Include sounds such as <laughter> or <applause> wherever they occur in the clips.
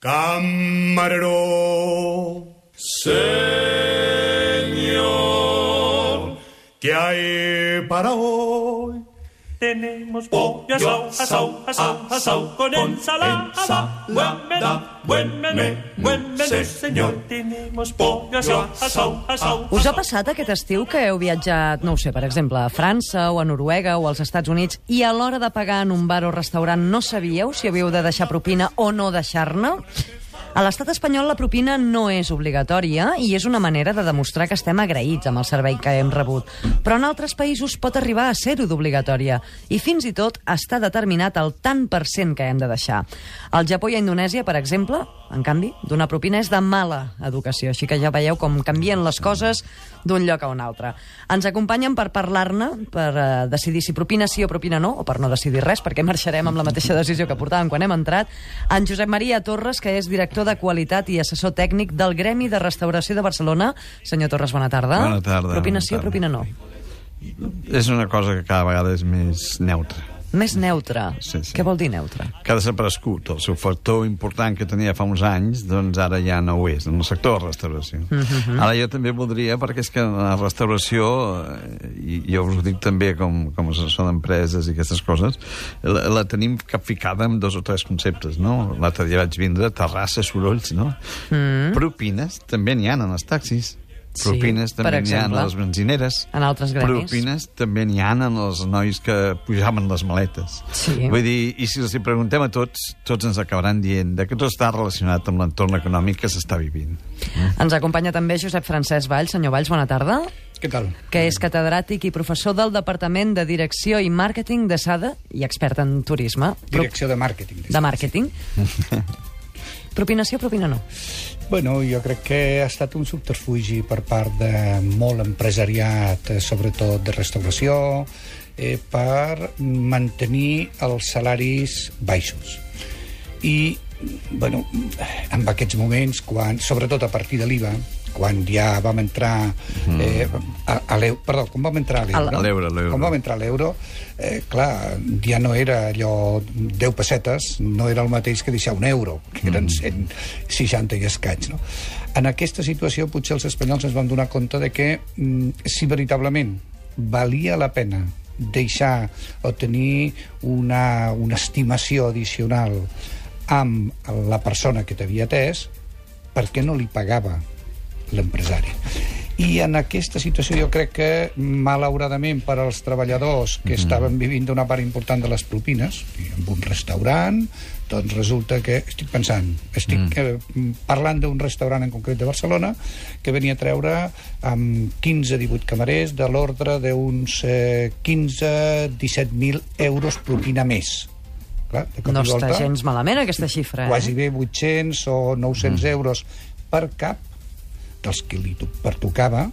Camarero, señor, ¿qué hay para hoy? Tenemos pollo asau, asau, asau, asau, con ensalada. Buen menú, buen menú, buen menú, senyor. Tenemos pollo asau, asau, asau. Us ha passat aquest estiu que heu viatjat, no ho sé, per exemple, a França o a Noruega o als Estats Units i a l'hora de pagar en un bar o restaurant no sabíeu si havíeu de deixar propina o no deixar-ne? A l'estat espanyol la propina no és obligatòria i és una manera de demostrar que estem agraïts amb el servei que hem rebut. Però en altres països pot arribar a ser-ho d'obligatòria i fins i tot està determinat el tant per cent que hem de deixar. Al Japó i a Indonèsia, per exemple, en canvi, donar propina és de mala educació, així que ja veieu com canvien les coses d'un lloc a un altre. Ens acompanyen per parlar-ne, per eh, decidir si propina sí o propina no, o per no decidir res, perquè marxarem amb la mateixa decisió que portàvem quan hem entrat, en Josep Maria Torres, que és director de qualitat i assessor tècnic del Gremi de Restauració de Barcelona. Senyor Torres, bona tarda. Bona tarda, Propina sí o propina no? És una cosa que cada vegada és més neutra. Més neutre. Sí, sí. Què vol dir neutre? Que ha desaparegut. El seu factor important que tenia fa uns anys, doncs ara ja no ho és, en el sector de la restauració. Mhm. Ara jo també voldria, perquè és que la restauració, i jo us ho dic també com, com a assessor d'empreses i aquestes coses, la, la tenim capficada amb dos o tres conceptes, no? L'altre dia vaig vindre terrassa, sorolls, no? Mm. Propines també n'hi ha en els taxis. Sí, Propines per també n'hi ha en exemple. les benzineres. En altres gremis. Propines també n'hi ha en els nois que pujaven les maletes. Sí. Vull dir, i si els hi preguntem a tots, tots ens acabaran dient de que tot està relacionat amb l'entorn econòmic que s'està vivint. Ens acompanya també Josep Francesc Valls. Senyor Valls, bona tarda. Què tal? que és catedràtic i professor del Departament de Direcció i Màrqueting de SADA i expert en turisme. Direcció de màrqueting. De màrqueting. <laughs> Propina sí o propina no? Bueno, jo crec que ha estat un subterfugi per part de molt empresariat, eh, sobretot de restauració, eh, per mantenir els salaris baixos. I, bueno, en aquests moments, quan, sobretot a partir de l'IVA, quan ja vam entrar eh, a, a l'euro, perdó, quan vam entrar a l'euro, quan vam entrar a l'euro, eh, clar, ja no era allò 10 pessetes, no era el mateix que deixar un euro, que eren 160 i escaig, no? En aquesta situació potser els espanyols ens vam donar compte de que mm, si veritablement valia la pena deixar o tenir una, una estimació addicional amb la persona que t'havia atès, per què no li pagava l'empresari? I en aquesta situació jo crec que, malauradament, per als treballadors que estaven vivint una part important de les propines, en un restaurant, doncs resulta que, estic pensant, estic eh, parlant d'un restaurant en concret de Barcelona, que venia a treure amb 15-18 camarers de l'ordre d'uns eh, 15-17.000 euros propina més. Clar, de No està volta, gens malament, aquesta xifra, eh? quasi bé 800 o 900 mm. euros per cap dels que li to- pertocava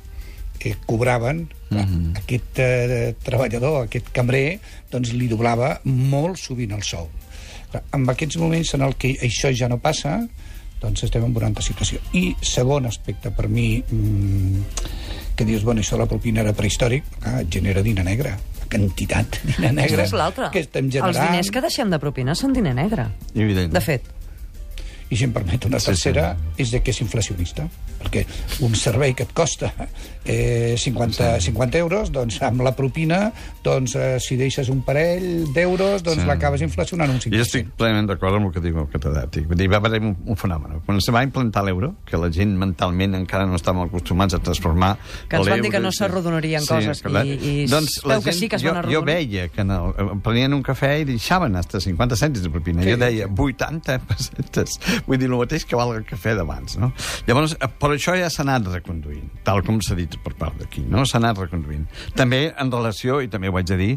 eh, cobraven mm -hmm. aquest eh, treballador, aquest cambrer doncs li doblava molt sovint el sou Clar, en aquests moments en el que això ja no passa doncs estem en una altra situació i segon aspecte per mi mmm, que dius, bueno, això de la propina era prehistòric ah, genera diner negre la quantitat de diner negre Aquesta és que estem Els generant diners que deixem de propina són diner negre. Evident. De fet. I si em permet una Sí, tercera, és de que és inflacionista perquè un servei que et costa eh, 50, 50 euros doncs amb la propina doncs, eh, si deixes un parell d'euros doncs Sí. l'acabes inflacionant un 5%. Jo estic plenament d'acord amb el que diu el catedràtic. Vull dir, va haver un, un fenomen. Quan se va implantar l'euro, que la gent mentalment encara no estàvem acostumats a transformar Que ens van dir que no sí. s'arrodonarien coses, clar. i- i doncs veu que sí que es jo, van jo arrodonir. veia que en el, prenien un cafè i deixaven hasta 50 cèntims de propina. Sí. Jo deia 80 pessetes. Vull dir, el mateix que val el cafè d'abans, no? Llavors, eh, per això ja s'ha anat reconduint, tal com s'ha dit per part d'aquí, no? S'ha anat reconduint. També en relació, i també ho haig de dir,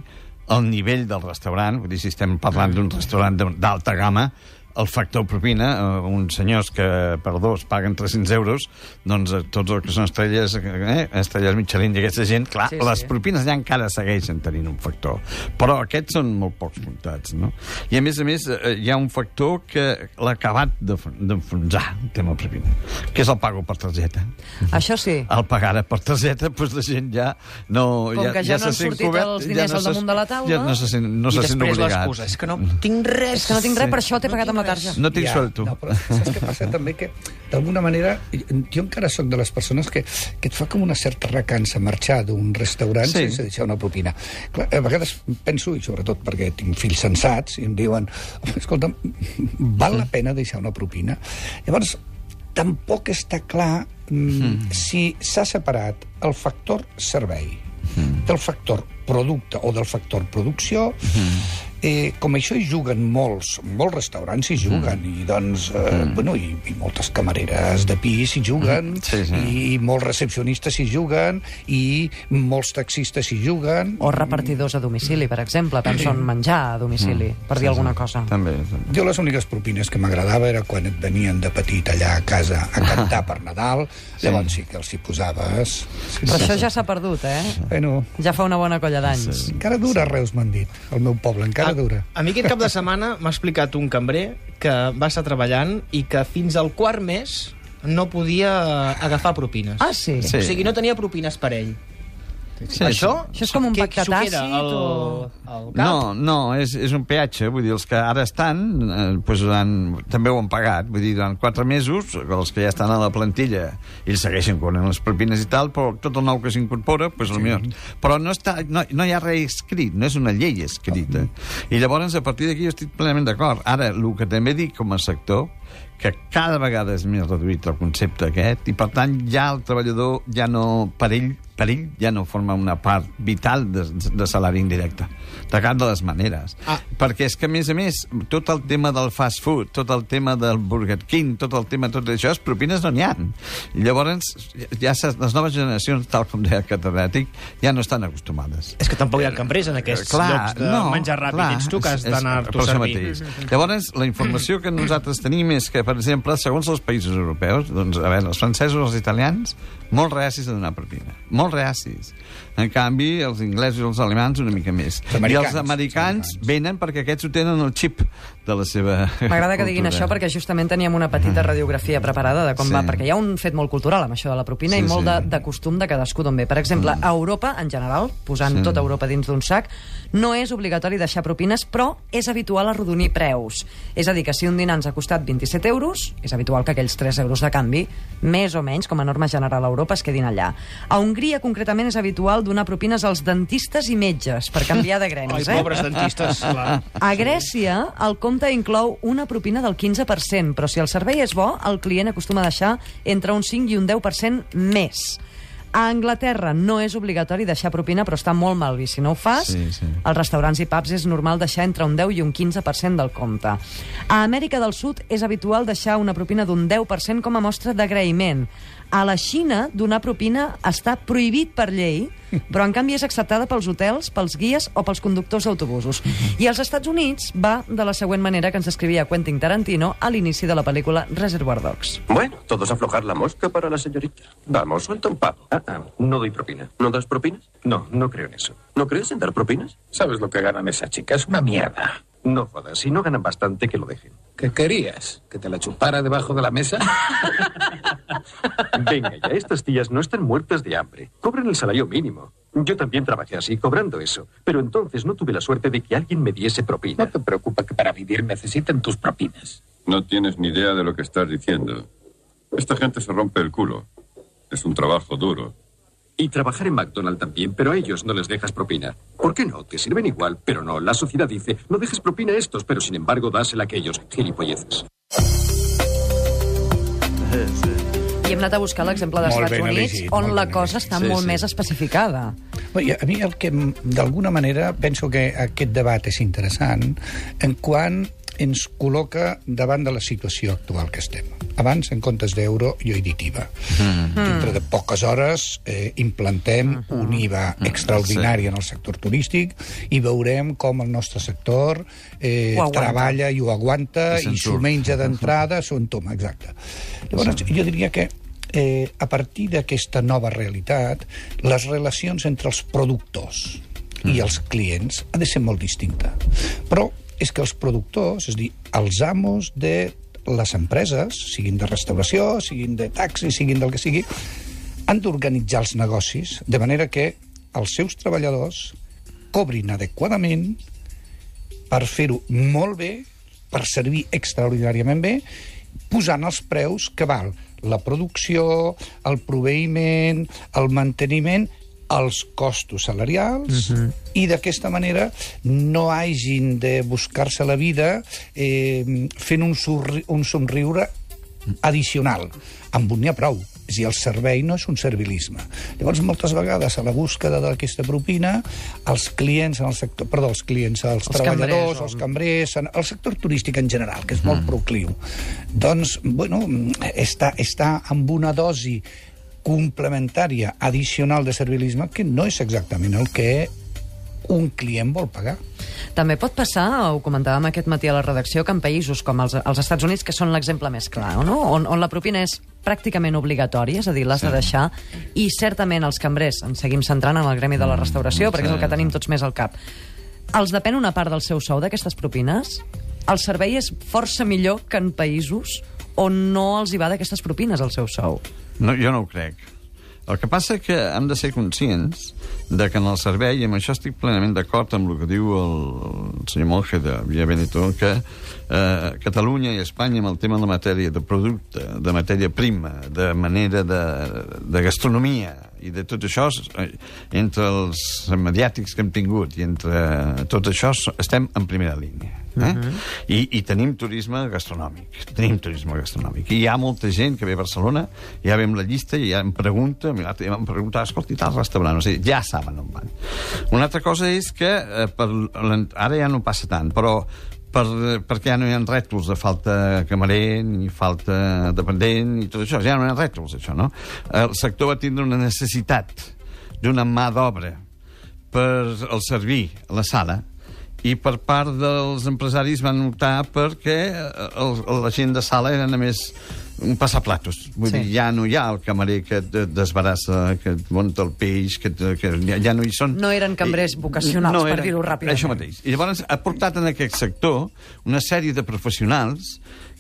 el nivell del restaurant, vull dir, si estem parlant d'un restaurant d'alta gamma, el factor propina, eh, uns senyors que per dos paguen 300 euros, doncs eh, tots els que són estrelles, eh, estrelles Michelin i aquesta gent, clar, Sí, sí, les sí. propines ja encara segueixen tenint un factor, però aquests són molt pocs comptats, no? I a més a més eh, hi ha un factor que l'ha acabat d'enf- d'enfonsar, el tema propina, que és el pago per targeta. Això sí. El pagar ara per targeta, doncs la gent ja no... Com que ja no han sortit els diners al se- damunt de la taula. Ja no se sent, no I se sent després obligat. l'excusa, és que no tinc res. És que no tinc res, Sí. per això t'he pagat amb la tarja. No tinc suelto. No, però saps què passa també? Que d'alguna manera, jo encara sóc de les persones que, que et fa com una certa recança marxar d'un restaurant Sí. sense deixar una propina. Clar, a vegades penso, i sobretot perquè tinc fills sensats, i em diuen, escolta, val la pena deixar una propina? Llavors, tampoc està clar mm. si s'ha separat el factor servei del factor producte o del factor producció. Eh, com això hi juguen molts, molts restaurants hi juguen, i doncs, eh, bueno, i, i moltes camareres de pis hi juguen, Sí, sí. i molts recepcionistes hi juguen, i molts taxistes hi juguen. O repartidors a domicili, per exemple. Penso en menjar a domicili, per dir alguna cosa. També, també. Jo les úniques propines que m'agradava era quan et venien de petit allà a casa a cantar per Nadal, llavors sí que els hi posaves. Sí, Però sí, això sí. ja s'ha perdut, eh? Bueno, Ja fa una bona colla d'anys. encara dura Reus, m'han dit, al meu poble, encara dura. A, a mi aquest cap de setmana m'ha explicat un cambrer que va estar treballant i que fins al quart mes no podia agafar propines. Ah, sí? Sí. O sigui, no tenia propines per ell. Sí, Això, Això és com un pacte tàcit al, o- al cap? No, no, és, és un peatge, vull dir, els que ara estan, eh, doncs durant, també ho han pagat, vull dir, durant quatre mesos, els que ja estan a la plantilla, ells segueixen cobrant les propines i tal, però tot el nou que s'incorpora, doncs sí. millor. Però no, està, no, no hi ha res escrit, no és una llei escrita. I llavors, a partir d'aquí, jo estic plenament d'acord. Ara, el que també dic com a sector, que cada vegada és més reduït el concepte aquest, i per tant ja el treballador ja no, per ell, per ell ja no forma una part vital de, de salari indirecte, de cap de les maneres. Ah. Perquè és que, a més a més, tot el tema del fast food, tot el tema del Burger King, tot el tema, tot això, és propines no n'hi ha. Llavors, ja les noves generacions, tal com deia el catedràtic, ja no estan acostumades. És que tampoc hi ha cambrers en aquests llocs de menjar ràpid. Ets tu que has d'anar-t'ho per a servir. mateix. Llavors, la informació que nosaltres tenim és que, per exemple, segons els països europeus, doncs, a veure, els francesos, els italians, molt reacis a donar propina. Molt reacis. En canvi, els inglesos i els alemans una mica més. Els americans, I els americans els venen perquè aquests ho tenen el xip de la seva M'agrada que diguin això perquè justament teníem una petita radiografia preparada de com Sí. va, perquè hi ha un fet molt cultural amb això de la propina Sí, i molt sí. de, de costum de cadascú d'on ve. Per exemple, a Europa, en general, posant Sí. tota Europa dins d'un sac, no és obligatori deixar propines, però és habitual arrodonir preus. És a dir, que si un dinar ens ha costat 27 euros, és habitual que aquells 3 euros de canvi, més o menys, com a norma general a Europa, es quedin allà. A Hongria, concretament, és habitual donar propines als dentistes i metges per canviar de Ai, gremis, eh? pobres dentistes, clar. A Grècia, el compte inclou una propina del 15%, però si el servei és bo, el client acostuma a deixar entre un 5 i un 10% més. A Anglaterra no és obligatori deixar propina, però està molt mal vist. Si no ho fas, Sí, sí. als restaurants i pubs és normal deixar entre un 10 i un 15% del compte. A Amèrica del Sud és habitual deixar una propina d'un 10% com a mostra d'agraïment. A la Xina, donar propina està prohibit per llei, però en canvi és acceptada pels hotels, pels guies o pels conductors d'autobusos. I als Estats Units va de la següent manera que ens descrivia Quentin Tarantino a l'inici de la pel·lícula Reservoir Dogs. Bueno, todos aflojar la mosca para la señorita. Vamos, suelta un pavo. Ah, ah, no doy propina. ¿No das propinas? No, no creo en eso. ¿No crees en dar propinas? ¿Sabes lo que ganan esa chica? Es una mierda. No jodas, si no ganan bastante, que lo dejen. ¿Qué querías? ¿Que te la chupara debajo de la mesa? <laughs> Venga ya, estas tías no están muertas de hambre. Cobran el salario mínimo. Yo también trabajé así, cobrando eso. Pero entonces no tuve la suerte de que alguien me diese propina. No te preocupa que para vivir necesiten tus propinas. No tienes ni idea de lo que estás diciendo. Esta gente se rompe el culo. Es un trabajo duro. Y trabajar en McDonald's también, pero a ellos no les dejas propina. ¿Por qué no? Te sirven igual, pero no. La sociedad dice, no dejes propina a estos, pero sin embargo dásela a aquellos. Gilipolleces. I hem anat a buscar l'exemple dels Molt Estats ben Units, elegit, on la ben cosa elegit. està Sí, molt sí. més especificada. A mi el que, d'alguna manera, penso que aquest debat és interessant en quan ens col·loca davant de la situació actual que estem. Abans, en comptes d'euro, jo he dit IVA. Mm. Dintre de poques hores eh, implantem uh -huh. un IVA extraordinari en el sector turístic i veurem com el nostre sector eh, treballa i ho aguanta I i s'ho menja d'entrada, s'ho entoma, exacte. Llavors, jo diria que eh, a partir d'aquesta nova realitat, les relacions entre els productors i els clients ha de ser molt distinta. Però és que els productors, és dir, els amos de les empreses, siguin de restauració, siguin de taxi, siguin del que sigui, han d'organitzar els negocis de manera que els seus treballadors cobrin adequadament per fer-ho molt bé per servir extraordinàriament bé, posant els preus que val la producció, el proveïment, el manteniment, els costos salarials uh -huh. i d'aquesta manera no hagin de buscar-se la vida eh, fent un, somri un somriure addicional. Amb un n'hi ha prou. És dir, el servei no és un servilisme. Llavors, moltes vegades, a la búsqueda d'aquesta propina, els clients en el sector... Perdó, els clients, els, els treballadors, cambrers, els cambrers, en el sector turístic en general, que és molt procliu, doncs, bueno, està, està amb una dosi complementària, addicional de servilisme, que no és exactament el que un client vol pagar. També pot passar, ho comentàvem aquest matí a la redacció, que en països com els, els Estats Units, que són l'exemple més clar, no? on, on la propina és pràcticament obligatòria, és a dir, l'has sí. de deixar, i certament els cambrers, ens seguim centrant en el gremi de la restauració, mm, perquè és el que tenim tots més al cap, els depèn una part del seu sou d'aquestes propines? El servei és força millor que en països on no els hi va d'aquestes propines al seu sou? No, jo no ho crec. El que passa que hem de ser conscients de que en el servei, i amb això estic plenament d'acord amb el que diu el, el senyor Monge de Via Benetó, que eh, Catalunya i Espanya amb el tema de la matèria de producte, de matèria prima, de manera de, de gastronomia i de tot això, eh, entre els mediàtics que hem tingut i entre tot això, estem en primera línia. Eh? Uh -huh. I, I tenim turisme gastronòmic. Tenim turisme gastronòmic. I hi ha molta gent que ve a Barcelona, ja ve amb la llista i ja em pregunta, ja em pregunta, escolta, i tal restaurant? O sigui, ja saben on van. Una altra cosa és que eh, per, ara ja no passa tant, però per, perquè ja no hi ha rètols de falta camarer, ni falta dependent, i tot això. Ja no hi ha rètols, això, no? El sector va tindre una necessitat d'una mà d'obra per el servir a la sala, i per part dels empresaris van optar perquè eh, el, la gent de sala era només un passaplatos. Vull sí. dir, ja no hi ha el camarer que et desbarassa, que et munta el peix, que, que ja no hi són. No eren cambrers I, vocacionals, no per dir-ho ràpidament. Això mateix. I llavors ha portat en aquest sector una sèrie de professionals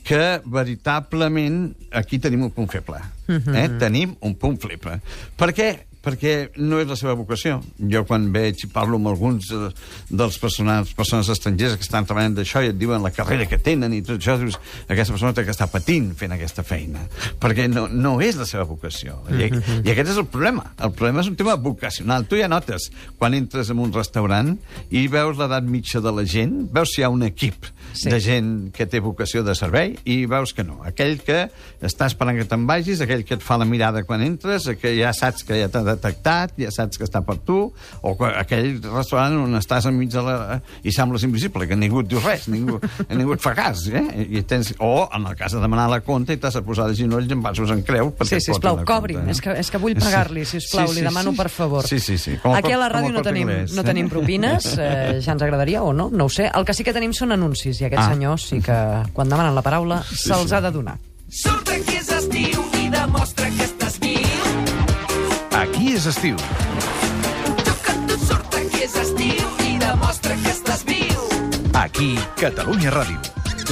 que veritablement aquí tenim un punt feble. Uh mhm. -huh. eh? Tenim un punt feble. Per què? Perquè no és la seva vocació. Jo quan veig i parlo amb alguns de, dels persones, persones estrangeres que estan treballant d'això i et diuen la carrera que tenen i tot això, dius, aquesta persona té que estar patint fent aquesta feina, perquè no, no és la seva vocació. I, I aquest és el problema. El problema és un tema vocacional. Tu ja notes, quan entres en un restaurant i veus l'edat mitja de la gent, veus si hi ha un equip sí. de gent que té vocació de servei i veus que no. Aquell que està esperant que te'n vagis, aquell que et fa la mirada quan entres, que ja saps que ja t'ha detectat, ja saps que està per tu, o aquell restaurant on estàs enmig de la... i sembles invisible, que ningú et diu res, ningú, <laughs> ningú et fa cas, eh? I tens... O, en el cas de demanar la compta, i t'has de posar de genolls en vasos en creu perquè sí, sisplau, cobri'm, eh? és, que, és que vull pagar-li, sisplau, sí, sí, li demano sí. per favor. Sí, sí, sí. Com Aquí a la ràdio no tenim, no tenim propines, eh, ja ens agradaria o no, no ho sé. El que sí que tenim són anuncis, i aquests ah. senyors sí que, quan demanen la paraula, sí, se'ls sí. ha de donar. Surta que és estiu i demostra que estàs Aquí és estiu. Toca't, sort que és estiu i demostra que estàs viu. Aquí, Catalunya Ràdio,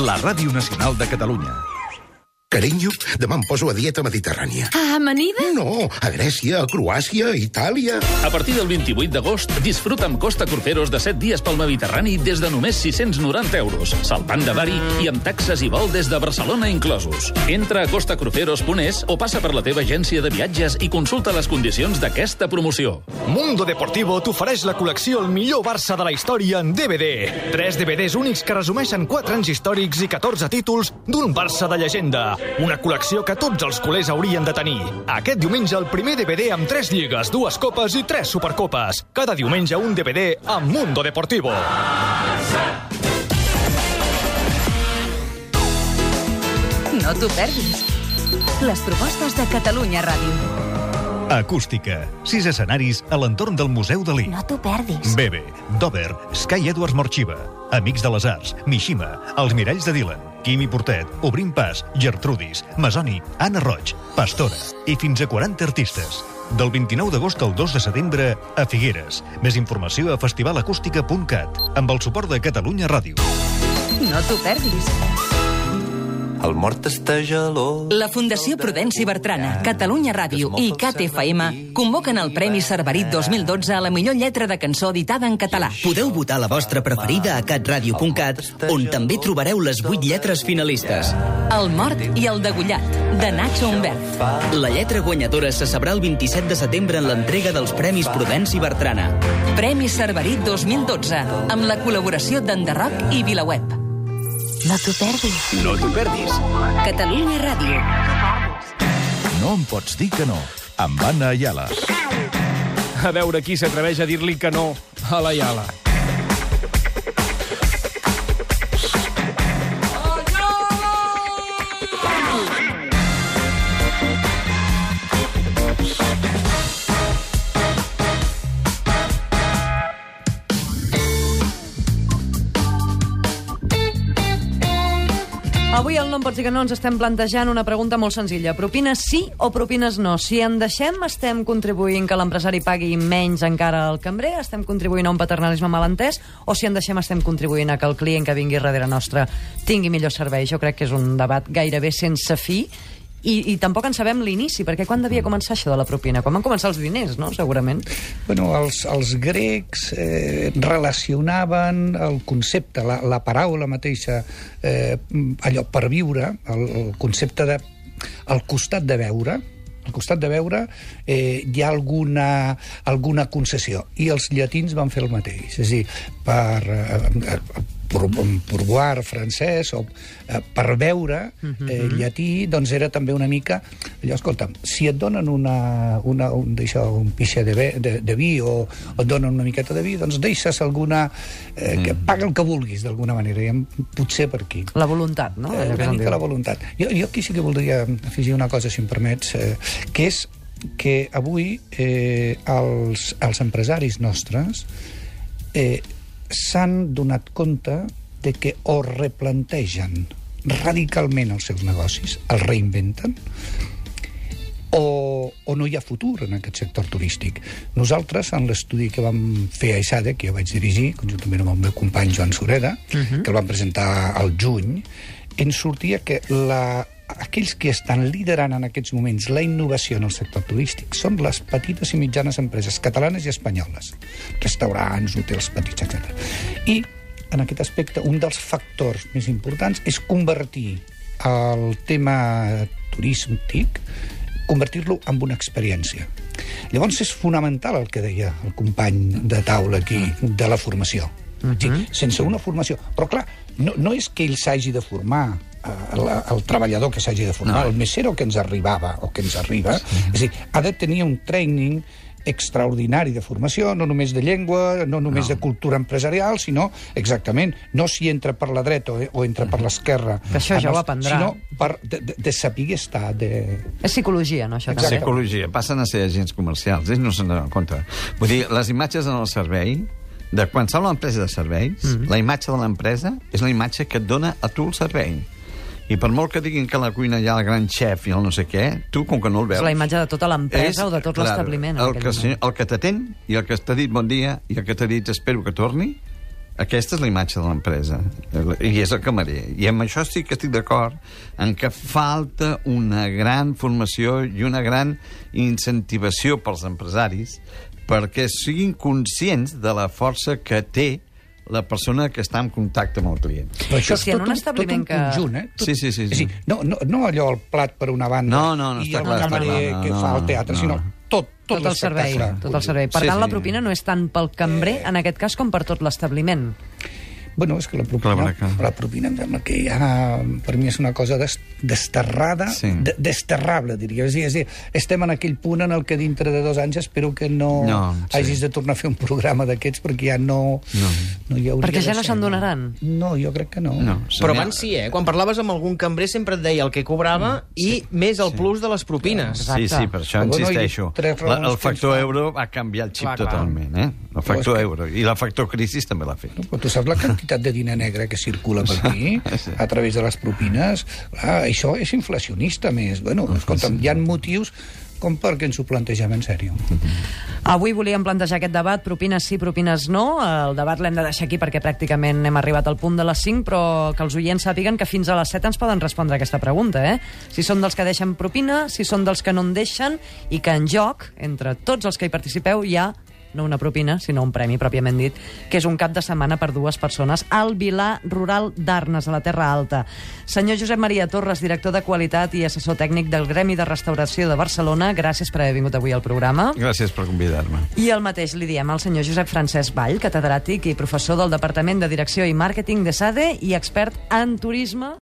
la ràdio nacional de Catalunya. Carinyo, demà em poso a dieta mediterrània. A Amanida? No, a Grècia, a Croàcia, a Itàlia... A partir del 28 d'agost, disfruta amb Costa Cruceros de 7 dies pel Mediterrani des de només 690 euros, salpant de Bari i amb taxes i vol des de Barcelona inclosos. Entra a costacruceros.es o passa per la teva agència de viatges i consulta les condicions d'aquesta promoció. Mundo Deportivo t'ofereix la col·lecció El millor Barça de la història en DVD. Tres DVDs únics que resumeixen 4 anys històrics i 14 títols d'un Barça de llegenda. Una col·lecció que tots els culers haurien de tenir. Aquest diumenge el primer DVD amb 3 lligues, dues copes i 3 supercopes. Cada diumenge un DVD amb Mundo Deportivo. No t'ho perdis. Les propostes de Catalunya Ràdio. Acústica. Sis escenaris a l'entorn del Museu Dalí. No t'ho perdis. Bebe, Dover, Sky Edwards Morxiva, Amics de les Arts, Mishima, Els Miralls de Dylan, Quimi Portet, Obrim Pas, Gertrudis, Masoni, Anna Roig, Pastora i fins a 40 artistes. Del 29 d'agost al 2 de setembre a Figueres. Més informació a festivalacústica.cat amb el suport de Catalunya Ràdio. No t'ho perdis. El mort està gelós. La Fundació Prudenci Bertrana, Catalunya Ràdio i CAT-FM convoquen el Premi Cerverit 2012 a la millor lletra de cançó editada en català. Podeu votar la vostra preferida a catradio.cat, on també trobareu les 8 lletres finalistes. El mort i el degullat, de Nacho Humbert. La lletra guanyadora se sabrà el 27 de setembre en l'entrega dels Premis Prudenci Bertrana. Premi Cerverit 2012, amb la col·laboració d'Enderroc i Vilaweb. No t'ho perdis. No t'ho perdis. Catalunya Ràdio. No em pots dir que no. Amb Anna Ayala. A veure qui s'atreveix a dir-li que no a la Iala. Avui al No em pots dir que no ens estem plantejant una pregunta molt senzilla. Propines sí o propines no? Si en deixem, estem contribuint que l'empresari pagui menys encara al cambrer? Estem contribuint a un paternalisme malentès? O si en deixem, estem contribuint a que el client que vingui darrere nostre tingui millor servei? Jo crec que és un debat gairebé sense fi i, i tampoc en sabem l'inici, perquè quan devia començar això de la propina? Quan van començar els diners, no?, segurament. Bueno, els, els grecs eh, relacionaven el concepte, la, la paraula mateixa, eh, allò per viure, el, el concepte de al costat de veure, al costat de veure eh, hi ha alguna, alguna concessió. I els llatins van fer el mateix. És a dir, per, eh, pourboire francès o eh, per veure eh, llatí, doncs era també una mica allò, escolta'm, si et donen una, una, un, deixa, un pixa de, ve, de, de vi o, o et donen una miqueta de vi, doncs deixes alguna... Eh, que paga el que vulguis, d'alguna manera, i potser per aquí. La voluntat, no? Eh, una mica la voluntat. Jo, jo aquí sí que voldria afegir una cosa, si em permets, eh, que és que avui eh, els, els empresaris nostres eh, s'han donat compte de que o replantegen radicalment els seus negocis, els reinventen, o, o no hi ha futur en aquest sector turístic. Nosaltres, en l'estudi que vam fer a ISADE, que jo vaig dirigir, conjuntament amb el meu company Joan Sureda, uh -huh. que el vam presentar al juny, ens sortia que la, aquells que estan liderant en aquests moments la innovació en el sector turístic són les petites i mitjanes empreses catalanes i espanyoles. Restaurants, hotels petits, etc. I, en aquest aspecte, un dels factors més importants és convertir el tema turístic convertir-lo en una experiència. Llavors és fonamental el que deia el company de taula aquí, de la formació. Uh -huh. sí, sense una formació. Però clar, no, no és que ell s'hagi de formar, el, el treballador que s'hagi de formar, no. el mesero que ens arribava o que ens arriba, sí. és a dir, ha de tenir un training extraordinari de formació, no només de llengua, no només no. de cultura empresarial, sinó, exactament, no si entra per la dreta o, o entra per l'esquerra, Que això ja ho aprendrà. sinó per, de, de, de saber estar, de, És psicologia, no, això? Exacte. Psicologia. Passen a ser agents comercials. Ells no se'n donen compte. Vull dir, les imatges en el servei, de quan s'ha una empresa de serveis, mm -hmm. la imatge de l'empresa és la imatge que et dona a tu el servei. I per molt que diguin que a la cuina hi ha el gran xef i el no sé què, tu, com que no el veus... És la imatge de tota l'empresa o de tot l'establiment. en El que, moment. el que t'atén i el que t'ha dit bon dia i el que t'ha dit espero que torni, aquesta és la imatge de l'empresa. I és el camarer. I amb això sí que estic d'acord en que falta una gran formació i una gran incentivació pels empresaris perquè siguin conscients de la força que té la persona que està en contacte amb el client. Però això és en tot un un, establiment tot un que- conjunt, eh? Tot, Sí, sí, sí, És sí. dir, no, no, no allò el plat per una banda No, no, no, i està el clar, camarer clar, no, que no, fa el teatre, no. sinó tot, tot, tot el servei, tot el servei. Per Sí, tant, la sí. propina no és tant pel cambrer, en aquest cas, com per tot l'establiment. Bueno, és que la propina, clar. la propina em sembla que ja, per mi és una cosa des, desterrada, Sí. de, desterrable, diria. És a dir, és a dir, estem en aquell punt en el que dintre de dos anys espero que no, No, sí. hagis de tornar a fer un programa d'aquests perquè ja no, No. no hi hauria Perquè ja no se'n donaran. No, jo crec que no. No, Però abans sí, eh? Quan parlaves amb algun cambrer sempre et deia el que cobrava i més el plus de les propines. Sí, sí, per això Però bueno, insisteixo. ha tres La, el factor euro va canviar el xip Clar, clar. totalment, eh? El factor euro. I el factor crisi també l'ha fet. Però tu saps la quantitat de diner negre que circula per aquí Sí. a través de les propines? Clar, això és inflacionista més. Bueno, escolta'm, hi ha motius com perquè ens ho plantegem en sèrio. Avui volíem plantejar aquest debat, propines sí, propines no. El debat l'hem de deixar aquí perquè pràcticament hem arribat al punt de les 5, però que els oients sàpiguen que fins a les 7 ens poden respondre a aquesta pregunta, eh? Si són dels que deixen propina, si són dels que no en deixen, i que en joc, entre tots els que hi participeu, hi ha no una propina, sinó un premi, pròpiament dit, que és un cap de setmana per dues persones al Vilar Rural d'Arnes, a la Terra Alta. Senyor Josep Maria Torres, director de qualitat i assessor tècnic del Gremi de Restauració de Barcelona, gràcies per haver vingut avui al programa. Gràcies per convidar-me. I el mateix li diem al senyor Josep Francesc Vall, catedràtic i professor del Departament de Direcció i Màrqueting de SADE i expert en turisme